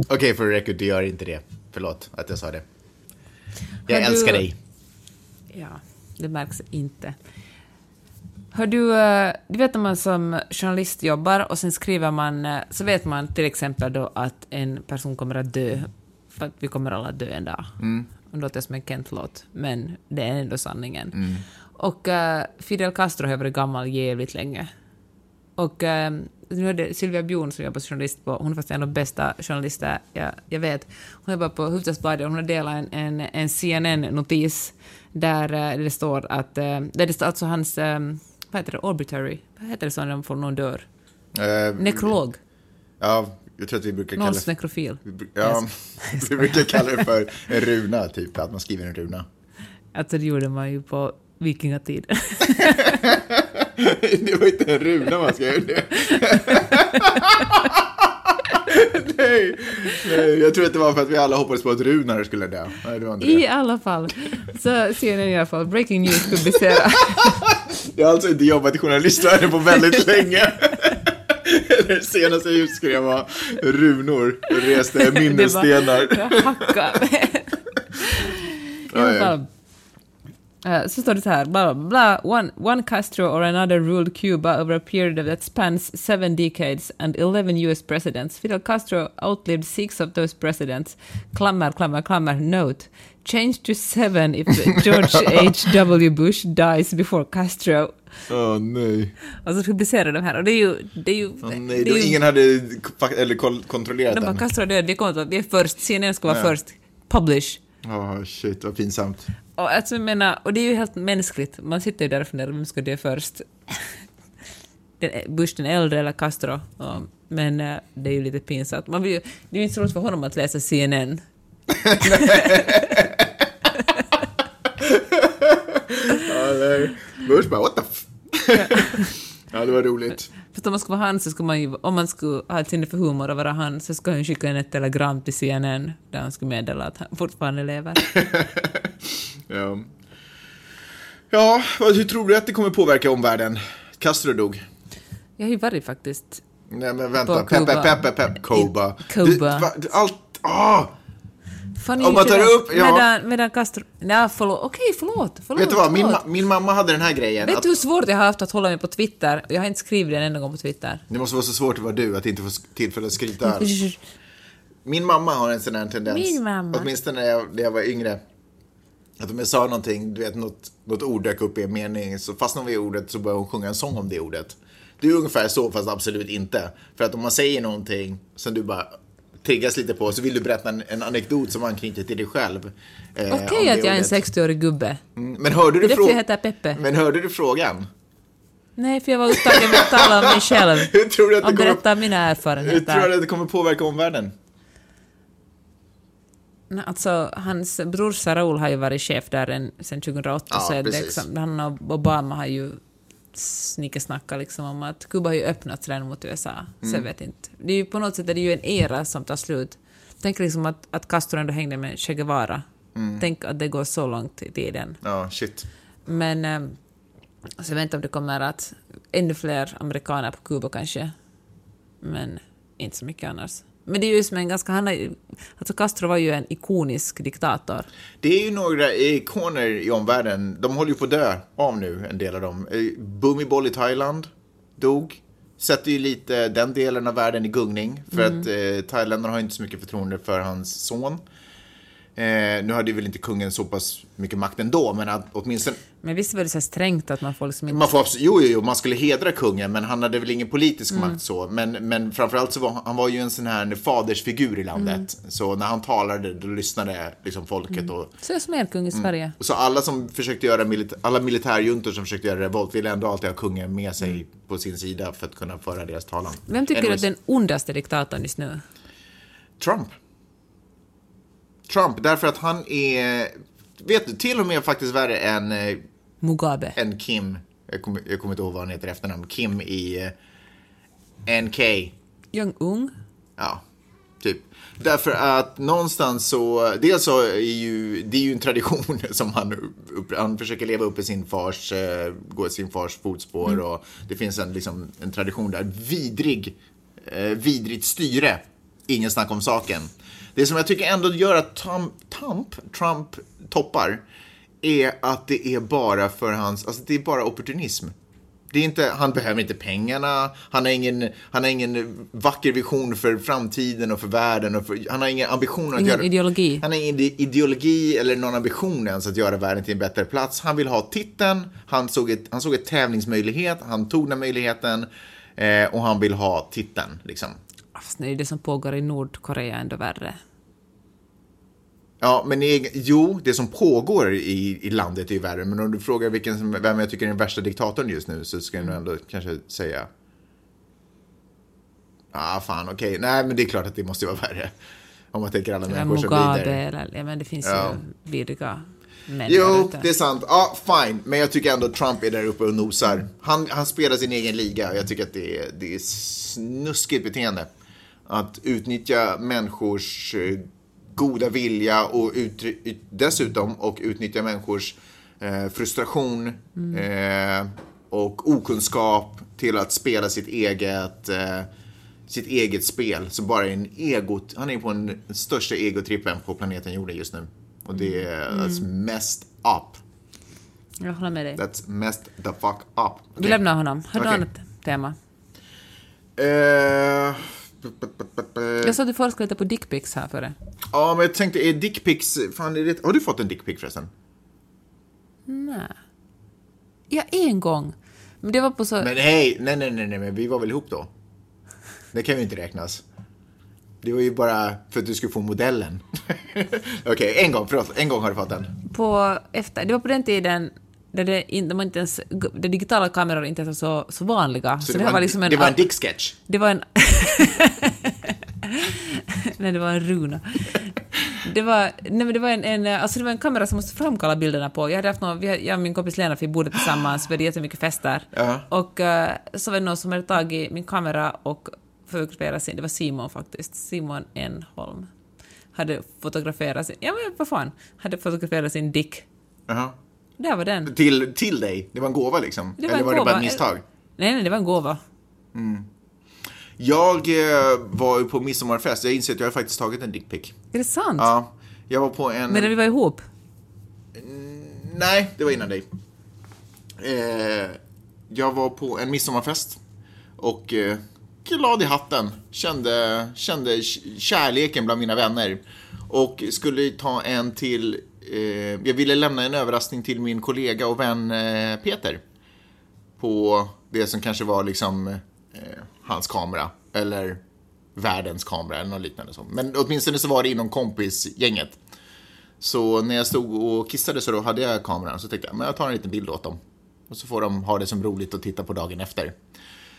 Okej, för record, du gör inte det. Förlåt att jag sa det. Jag Har du- älskar dig. Ja, det märks inte. Har du, eh, du vet när man som journalist jobbar och sen skriver man, eh, så vet man till exempel då att en person kommer att dö, för att vi kommer alla dö en dag. Mm. Det låter som en Kent-låt, men det är ändå sanningen. Och uh, Fidel Castro har varit gammal jävligt länge. Och eh, nu är det Silvia Bjorn som jobbar som journalist på, hon är faktiskt en av de bästa journalister jag, jag vet. Hon jobbar på Hufvudstadsbladet och hon har delat en, en, en CNN-notis där eh, det står att, där det står alltså hans, eh, vad heter det, obituary, vad heter det så när de får någon dör? Eh, Nekrolog, Ja, jag tror att vi brukar kalla någons det... nekrofil. vi bru- Ja, vi brukar kalla det för en runa, typ. Att man skriver en runa. Alltså det gjorde man ju på vikingatid. det var inte en runa man skrev det. nej, nej, jag tror att det var för att vi alla hoppades på att Runar skulle dö. Nej, det var inte I det. alla fall, så CNN i alla fall, breaking news publicerar Jag har alltså inte jobbat i journalistvärlden på väldigt länge. Det senaste jag just skrev var runor, reste minnesstenar. Det var fall. Eh, så står det så här, bla bla bla, one, one Castro or another ruled Cuba over a period that spans seven decades and 11 US presidents. Fidel Castro outlived six of those presidents. Klammer, klammer, klammer, note. Change to seven if George H.W. Bush dies before Castro. Åh nej. Och så publicerar de här, och det är ju... Det är ju, Åh nej, det är ju ingen hade eller kontrollerat de bara, den. Castro död, vi kommer vi är först, CNN ska vara Ja. först. Publish. Åh shit, vad pinsamt. Och, alltså, jag menar, och det är ju helt mänskligt. Man sitter ju där och funderar, vem ska dö först? den, Bush den äldre eller Castro? Ja, men eh, det är ju lite pinsamt. Man vill ju, det är ju inte så roligt för honom att läsa CNN. Ja. Bush bara, what the f... Ja, det var roligt. För om man skulle vara han så skulle man ju, om man skulle ha ett sinne för humor och vara han så skulle han skicka in ett telegram till CNN där han skulle meddela att han fortfarande lever. Ja. Ja, hur tror du att det kommer påverka omvärlden? Castro dog. Jag har ju varit faktiskt Nej men vänta, Cuba. peppe, peppe, Cuba. Cuba. Allt, ah! Om man tar upp- ja. Medan, medan Castro... Nej, förlåt. Okej, förlåt. förlåt Vet du vad, min, ma- min mamma hade den här grejen. Vet du hur svårt jag har haft att hålla mig på Twitter? Jag har inte skrivit en enda gång på Twitter. det måste vara så svårt att vara du, att inte få tillfälle att alls. Min mamma har en sån här tendens. Min mamma. Åtminstone när jag, när jag var yngre. Att om jag sa någonting, du vet något, något ord dök upp i en mening, så fastnade hon vid ordet så började hon sjunga en sång om det ordet. Det är ungefär så, fast absolut inte. För att om man säger någonting som du bara triggas lite på, så vill du berätta en, en anekdot som anknyter till dig själv. eh, Okej det att jag är en ordet. 60-årig gubbe. Mm, Men hörde du därför jag frågan? heter Peppe. Men hörde du frågan? Nej, för jag var upptagen med att tala om mig själv. Hur tror du att det Och kommer, berätta mina hur tror du erfarenheter. att det kommer påverka omvärlden? Alltså, hans brorsa Raoul har ju varit chef där sen 2008, Ja, så det liksom, han och Obama har ju snickesnackat liksom om att Kuba har ju öppnat redan mot USA. Så Mm. jag vet inte. Det är ju på något sätt är det ju en era som tar slut. Tänk liksom att, att Castro ändå hängde med Che Guevara. Tänk att det går så långt i tiden. Ja, shit. Men eh, alltså jag vet inte om det kommer att ännu fler amerikaner på Kuba kanske. Men inte så mycket annars. Men det är ju som en ganska, han är, alltså Castro var ju en ikonisk diktator. Det är ju några ikoner i omvärlden. De håller ju på att dö av nu, en del av dem. Eh, Bhumibol i Thailand dog. Sätter ju lite den delen av världen i gungning. För att eh, thailändarna har inte så mycket förtroende för hans son. Eh, nu hade ju väl inte kungen så pass mycket makt ändå, men att åtminstone... Men visst var det så strängt att man får liksom inte... Man får, jo, jo, jo, man skulle hedra kungen, men han hade väl ingen politisk makt så. Men, men framförallt så var han var ju en sån här fadersfigur i landet. Så när han talade, då lyssnade liksom folket. Och, Så är som er kung i Sverige. och så alla som försökte göra, milit- alla militärjuntor som försökte göra revolt ville ändå alltid ha kungen med sig på sin sida för att kunna föra deras talan. Vem tycker Anyways. att den ondaste diktatorn just nu? Trump. Trump, därför att han är, vet du, till och med faktiskt värre än, eh, Mugabe. än Kim. Jag kommer, jag kommer inte ihåg vad han heter efternamn. Kim i eh, NK. Jong-Un. Ja, typ. Därför att någonstans så, dels så är ju, det är ju en tradition som han, upp, han försöker leva upp i sin fars, eh, gå i sin fars fotspår och det finns en, liksom, en tradition där. Vidrig, vidrigt styre, ingen snack om saken. Det som jag tycker ändå gör att Trump, Trump, Trump toppar är att det är bara för hans, alltså det är bara opportunism. Det är inte, han behöver inte pengarna, han har, ingen, han har ingen vacker vision för framtiden och för världen. Och för, han har ingen ambition att Ingen göra... ideologi. Han har ingen ide- ideologi eller någon ambition ens att göra världen till en bättre plats. Han vill ha titeln, han såg ett, han såg ett tävlingsmöjlighet, han tog den möjligheten eh, och han vill ha titeln. Liksom. Fast det är det som pågår i Nordkorea ändå värre. Ja, men i, jo, det som pågår i, i landet är ju värre. Men om du frågar vilken, som- vem jag tycker är den värsta diktatorn just nu så ska jag nog ändå kanske säga... Ah, fan, okej. Nej, men det är klart att det måste vara värre. Om man tänker alla människor som Mugabe, lider. eller, ja, men det finns Ja. ju vidriga Jo, det är sant. Ja, fine. Men jag tycker ändå att Trump är där uppe och nosar. Han, han spelar sin egen liga och jag tycker att det är, det är snuskigt beteende. Att utnyttja människors eh, goda vilja och ut, ut, dessutom och utnyttja människors eh, frustration eh, och okunskap till att spela sitt eget, eh, sitt eget spel. Så bara en egot, han är på en, den största egotrippen på planeten jorden just nu. Och det är that's messed up. Jag håller med dig. That's messed the fuck up. Vi Okej. lämnar honom. Har du Okej. annat tema? B- Jag sa att du forskade lite på dickpics här före. Ja, men jag tänkte, är dickpics... Fan, är det, har du fått en dickpic förresten? Nej. Ja, en gång. Men det var på så... Men hej, nej, nej, nej, nej, men vi var väl ihop då? Det kan ju inte räknas. Det var ju bara för att du skulle få modellen. Okej, en gång, förlåt. En gång har du fått den. på efter, det var på den tiden där det, de var inte ens, där digitala kameror inte var så, så vanliga. Så, Så, det, var en, liksom en... det var en dicksketch. Det var en... nej, det var en runa. Det var, nej, men det var en, en, alltså det var en kamera som måste framkalla bilderna på. Jag hade haft någon, jag och min kompis Lena, vi bodde tillsammans, vi hade jättemycket fester. Ja. Och eh, så var det någon som hade tagit min kamera och fotograferat sin, det var Simon faktiskt, Simon Enholm. Hade fotograferat sin, ja men vad fan, hade fotograferat sin dick. Jaha. Där var den. Till, till dig? Det var en gåva liksom? Det var Eller var det bara gåva. ett misstag? Nej, nej, det var en gåva. Jag eh, var ju på midsommarfest. Jag inser att jag har faktiskt tagit en dickpic. Är det sant? Ja, jag var på en... Medan vi var ihop? Nej, det var innan dig. Eh, jag var på en midsommarfest och eh, glad i hatten. Kände, kände kärleken bland mina vänner. Och skulle ta en till... Eh, jag ville lämna en överraskning till min kollega och vän eh, Peter. På det som kanske var liksom eh, hans kamera. Eller världens kamera eller något liknande. Så. Men åtminstone så var det inom kompisgänget. Så när jag stod och kissade så då hade jag kameran så tänkte jag, men jag tar en liten bild åt dem. Och så får de ha det som roligt att titta på dagen efter.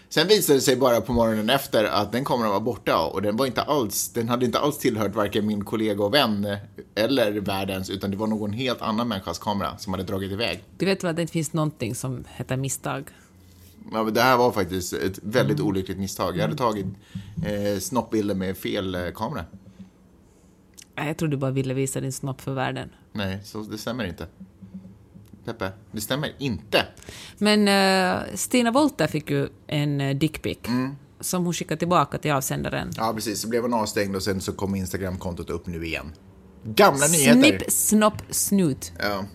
Sen visade det sig bara på morgonen efter att den kameran var borta och den var inte alls, den hade inte alls tillhört varken min kollega och vän eller världens, utan det var någon helt annan människas kamera som hade dragit iväg. Du vet väl att det inte finns någonting som heter misstag? Ja, men det här var faktiskt ett väldigt olyckligt misstag. Jag hade tagit eh, snoppbilder med fel eh, kamera. Jag tror du bara ville visa din snopp för världen. Nej, så det stämmer inte. Peppe, det stämmer inte. Men eh, Stina Wolter fick ju en uh, dickpic som hon skickade tillbaka till avsändaren. Ja, precis. Så blev hon avstängd och sen så kom Instagram-kontot upp nu igen. Gamla nyheter. Snipp, snopp, snut. Ja.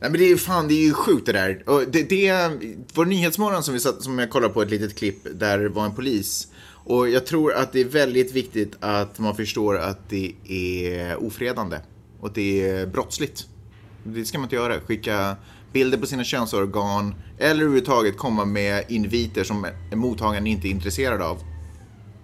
Nej, men det är fan, det är ju sjukt det där. Och det, det, vår Nyhetsmorgon som, vi satt, som jag kollade på ett litet klipp där det var en polis. Och jag tror att det är väldigt viktigt att man förstår att det är ofredande. Och det är brottsligt. Det ska man inte göra. Skicka bilder på sina könsorgan eller överhuvudtaget komma med inviter som mottagaren inte är intresserad av.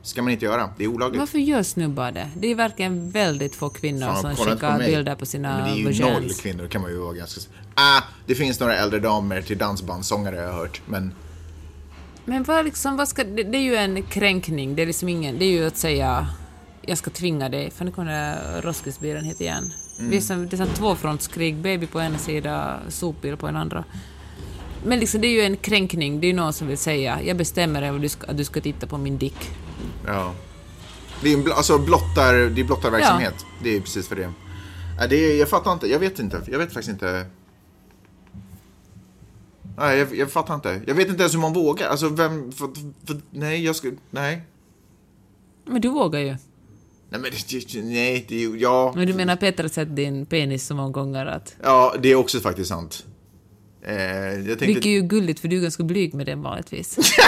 ska man inte göra. Det är olagligt. Varför gör snubbar det? Det är verkligen väldigt få kvinnor Fan, som på skickar mig. bilder på sina Men det är ju noll kvinnor kan man ju vara ganska... Ah, det finns några äldre damer till dansbandssångare jag har hört, men... Men vad, liksom, vad ska, det, det är ju en kränkning, det är liksom ingen, det är ju att säga jag ska tvinga dig, för nu kommer Roskilsbilen hit igen. Mm. Det är som, det är som tvåfrontskrig, baby på ena sidan, sopbil på den andra. Men liksom, det är ju en kränkning, det är ju någon som vill säga jag bestämmer ska, att du ska titta på min dick. Ja. Det är en alltså blottar, det är blottarverksamhet. Det är precis för det. Nej, det är, jag fattar inte. Jag vet inte. Jag vet faktiskt inte. Nej, jag, jag fattar inte. Jag vet inte ens hur man vågar. Alltså, vem... För, för, nej, jag skulle... Nej. Men du vågar ju. Nej, men det, nej, det. Ja. Men du menar Peter har sett din penis så många gånger att... Ja, det är också faktiskt sant. Eh, jag tänkte... Vilket är ju gulligt för du är ganska blyg med den vanligtvis.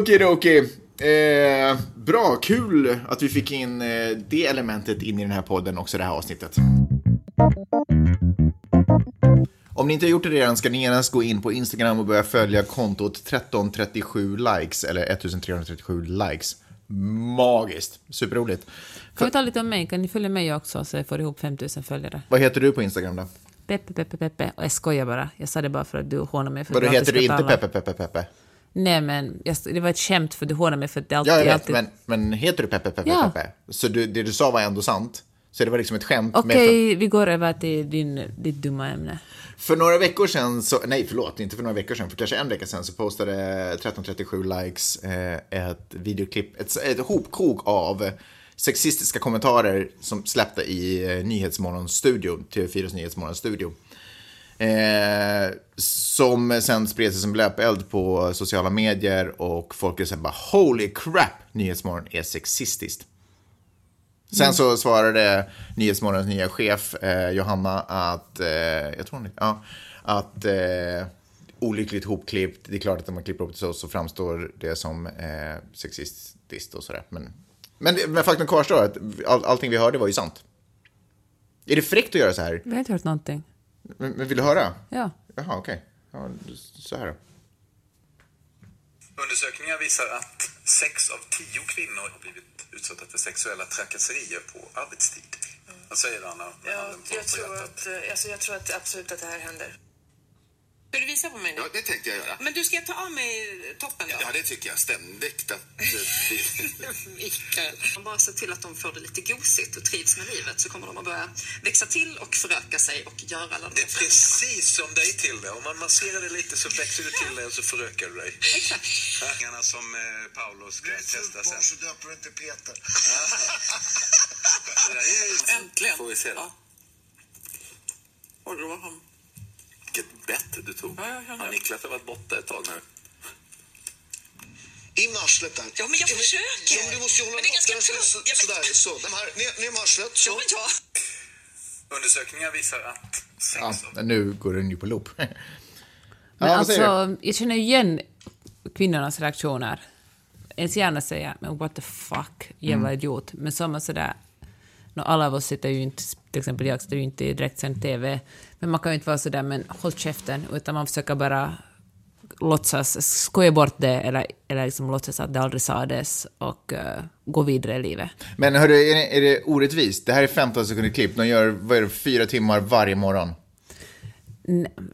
Okej, okej. Eh, bra, kul att vi fick in eh, det elementet in i den här podden också, det här avsnittet. Om ni inte har gjort det redan ska ni genast gå in på Instagram och börja följa kontot 1337 likes, eller 1337 likes. Magiskt, superroligt. Kan vi ta lite om mig? Kan ni följa mig också så jag får ihop 5000 följare? Vad heter du på Instagram då? Peppe, Peppe, Peppe. Och jag skojar bara. Jag sa det bara för att du hånar mig. För Vadå, heter du inte. Peppe, Peppe, Peppe? Nej, men jag, det var ett skämt för du hånar mig för att det alltid... Ja, jag vet, alltid... men, men heter du Peppe, Peppe, Ja. Peppe? Så du, det du sa var ändå sant? Så det var liksom ett skämt? Okej, med- vi går över till din, ditt dumma ämne. För några veckor sedan, så, nej förlåt, inte för några veckor sedan, för kanske en vecka sedan så postade 1337 likes eh, ett videoklipp, ett, ett hopkok av sexistiska kommentarer som släppte i eh, Nyhetsmorgonstudion, Nyhetsmorgons studio, TV4s Nyhetsmorgons studio. Eh, som sen spred sig som löpeld på sociala medier och folk är bara holy crap, Nyhetsmorgon är sexistiskt. Sen så svarade Nyhetsmorgons nya chef eh, Johanna att, eh, jag tror hon, ja, att eh, olyckligt hopklippt, det är klart att om man klipper upp det så, så framstår det som eh, sexistiskt och sådär. Men, men, men faktum kvarstår att all, allting vi hörde var ju sant. Är det fräckt att göra så här? Vi har inte hört någonting. Men, men vill du höra? Ja. Jaha, okej. Ja, så här då. Undersökningar visar att sex av tio kvinnor har blivit utsatta för sexuella trakasserier på arbetstid. Vad säger du, Anna? Ja, jag tror, att, eh, alltså, jag tror att absolut att det här händer. Ska du visa på mig nu? Ja, det tänkte jag göra. Men du ska ta av mig toppen då? Ja, det tycker jag ständigt. Att, Mikael. Om bara se till att de får det lite gosigt och trivs med livet så kommer de att börja växa till och föröka sig och göra alla de det är precis som dig till det. Om man masserar det lite så växer du till det och så förökar du dig. Exakt. Pengarna som eh, Paolo ska testa sen. så döper du inte Peter. Äntligen. Får vi se då. Då var han... Vilket bett du tog. Ja, Har det. Niklas har varit borta ett tag nu. In arslet där. Ja, men jag försöker. Ja, men du måste ju hålla Men det är ganska den så, tungt. Ja, men- sådär. Så. De här, ner, ner med arslet. Så. Ja, men ja. Undersökningar visar att Ja, nu går den ju på loop. ja, Men du? alltså, jag känner igen kvinnornas reaktioner. Ens hjärna säger men what the fuck, jävla Mm. idiot. Men så är man sådär, No, alla av oss sitter ju inte, till exempel jag sitter ju inte i direktsänd TV, men man kan ju inte vara sådär men håll käften, utan man försöker bara låtsas skoja bort det eller, eller liksom låtsas att det aldrig sades och uh, gå vidare i livet. Men hörru, är det, är det orättvist? Det här är 15 sekunder klipp. De gör, vad är det, fyra timmar varje morgon.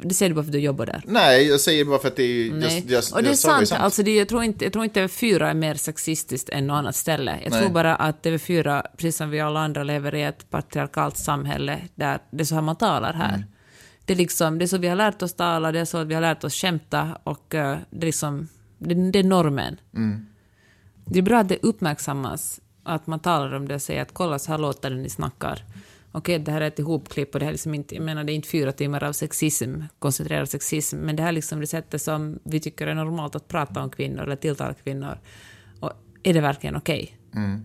Det säger du bara för att du jobbar där. Nej, jag säger bara för att det är... Jag, jag, och det är jag sa sant. Alltså det, jag, tror inte, jag tror inte TV4 är mer sexistiskt än något annat ställe. Jag Nej. tror bara att TV4, precis som vi alla andra, lever i ett patriarkalt samhälle där det är så här man talar här. Mm. Det, är liksom, det är så vi har lärt oss tala, det är så att vi har lärt oss skämta och eh, det, är liksom, det, det är normen. Mm. Det är bra att det uppmärksammas Att man talar om det och säger att kolla så här låter det ni snackar. Okej, det här är ett ihopklipp och det här är liksom inte, jag menar det är inte fyra timmar av sexism, koncentrerad sexism, men det här är liksom det sättet som vi tycker är normalt att prata om kvinnor eller tilltala kvinnor. Och är det verkligen okej?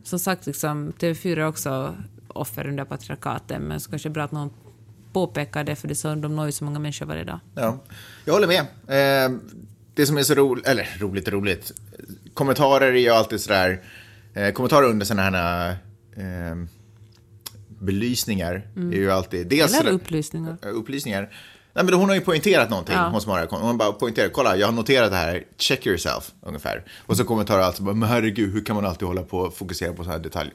Som sagt, liksom, TV4 är också offer under patriarkatet, men så kanske det är bra att någon påpekar det, för det så, de når ju så många människor varje dag. Ja, jag håller med. Eh, det som är så roligt, eller roligt och roligt, kommentarer är ju alltid sådär, eh, kommentarer under sådana här eh, belysningar är ju alltid, dels Eller upplysningar. Eh, upplysningar. Nej, men hon har ju poängterat någonting, Ja. har det. Hon bara poängterar, kolla, jag har noterat det här, check yourself, ungefär. Och så kommentarer alltså, men herregud, hur kan man alltid hålla på och fokusera på så här detaljer?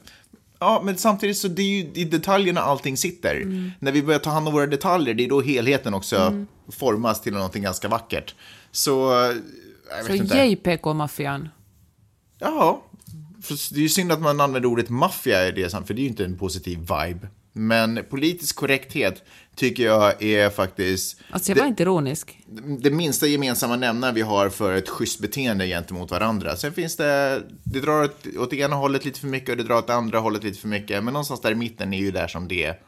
Ja, men samtidigt så det är ju i detaljerna allting sitter. Mm. När vi börjar ta hand om våra detaljer, det är då helheten också formas till någonting ganska vackert. Så, eh, jag Så vet inte. yay PK-maffian. Ja, det är ju synd att man använder ordet maffia i det för det är ju inte en positiv vibe. Men politisk korrekthet tycker jag är faktiskt Alltså jag var det, inte ironisk. det minsta gemensamma nämnaren vi har för ett schysst beteende gentemot varandra. Sen finns det, det drar åt, åt det ena hållet lite för mycket och det drar åt det andra hållet lite för mycket. Men någonstans där i mitten är ju där som det är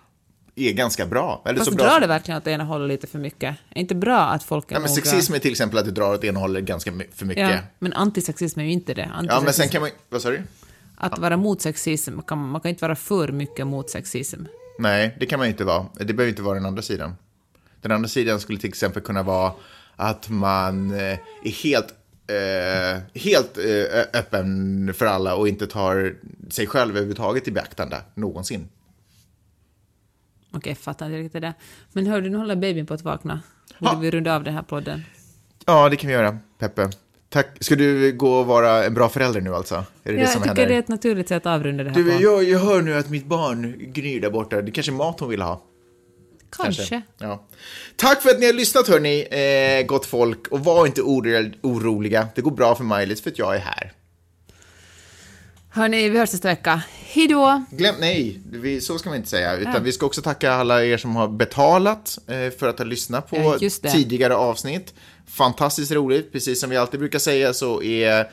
ganska bra. Eller Fast så bra drar det verkligen åt ena hållet lite för mycket? Är inte bra att folk är Ja, men sexism är till exempel att det drar åt ena hållet ganska för mycket. Ja, Ja, men antisexism är ju inte det. men sen kan man Vad sa du? Att vara mot sexism, kan, man kan inte vara för mycket mot sexism. Nej, det kan man ju inte vara. Det behöver inte vara den andra sidan. Den andra sidan skulle till exempel kunna vara att man eh, är helt, eh, helt eh, öppen för alla och inte tar sig själv överhuvudtaget i beaktande någonsin. Okej, jag fattar inte riktigt det. Men hör du, nu håller babyn på att vakna. Borde vi runda av den här podden? Ja, det kan vi göra, Peppe. Tack. Ska du gå och vara en bra förälder nu alltså? Är det Ja, det jag som tycker händer? det är ett naturligt sätt att avrunda det här Du, på. jag, jag hör nu att mitt barn gnyr där borta. Det är kanske mat hon vill ha. Kanske. Ja. Tack för att ni har lyssnat hörni, eh, gott folk. Och var inte oro- oroliga. Det går bra för Maj-Lis för att jag är här. Hörni, vi hörs nästa vecka. Hej då! Glöm, nej, vi, så ska man inte säga. Utan Ja. vi ska också tacka alla er som har betalat eh, för att ha lyssnat på Ja, tidigare avsnitt. Fantastiskt roligt. Precis som vi alltid brukar säga så är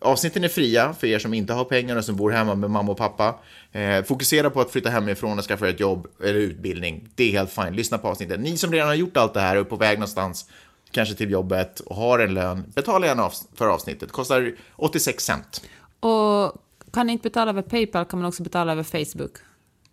avsnitten är fria för er som inte har pengar och som bor hemma med mamma och pappa. Eh, fokusera på att flytta hemifrån och skaffa ett jobb eller utbildning. Det är helt fint. Lyssna på avsnitten. Ni som redan har gjort allt det här och är på väg någonstans, kanske till jobbet och har en lön, betala gärna för avsnittet. Kostar 86 cent. Och kan ni inte betala över Paypal kan man också betala över Facebook.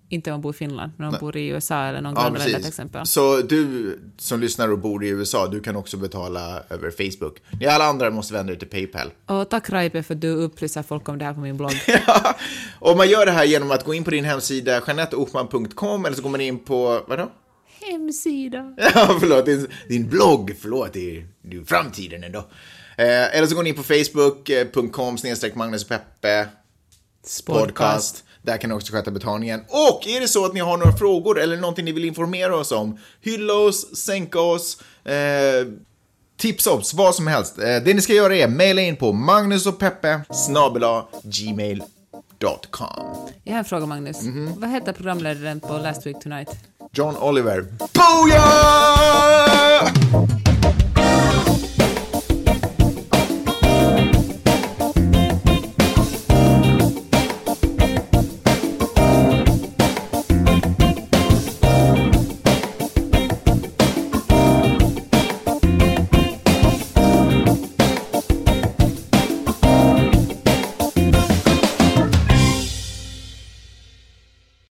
Inte om man bor i Finland, men om man bor i USA eller någon Ja, grannländer till exempel. Så du som lyssnar och bor i USA, du kan också betala över Facebook. Ni alla andra måste vända er till Paypal. Och tack Raipe för att du upplyser folk om det här på min blogg. Ja, och man gör det här genom att gå in på din hemsida janetteochman.com eller så går man in på, vadå? Hemsida. Ja, förlåt, din, din blogg, förlåt, det är, det är ju framtiden ändå. Eh, eller så går ni in på facebook.com snedstreck Magnus Peppe podcast. Där kan ni också sköta betalningen. Och är det så att ni har några frågor eller någonting ni vill informera oss om, hylla oss, sänka oss, eh, tipsa oss, vad som helst. Eh, det ni ska göra är mejla in på magnusochpeppe snabel-a gmail.com. Jag har en fråga Magnus. Mhm. Vad heter programledaren på Last Week Tonight? John Oliver. Booyah!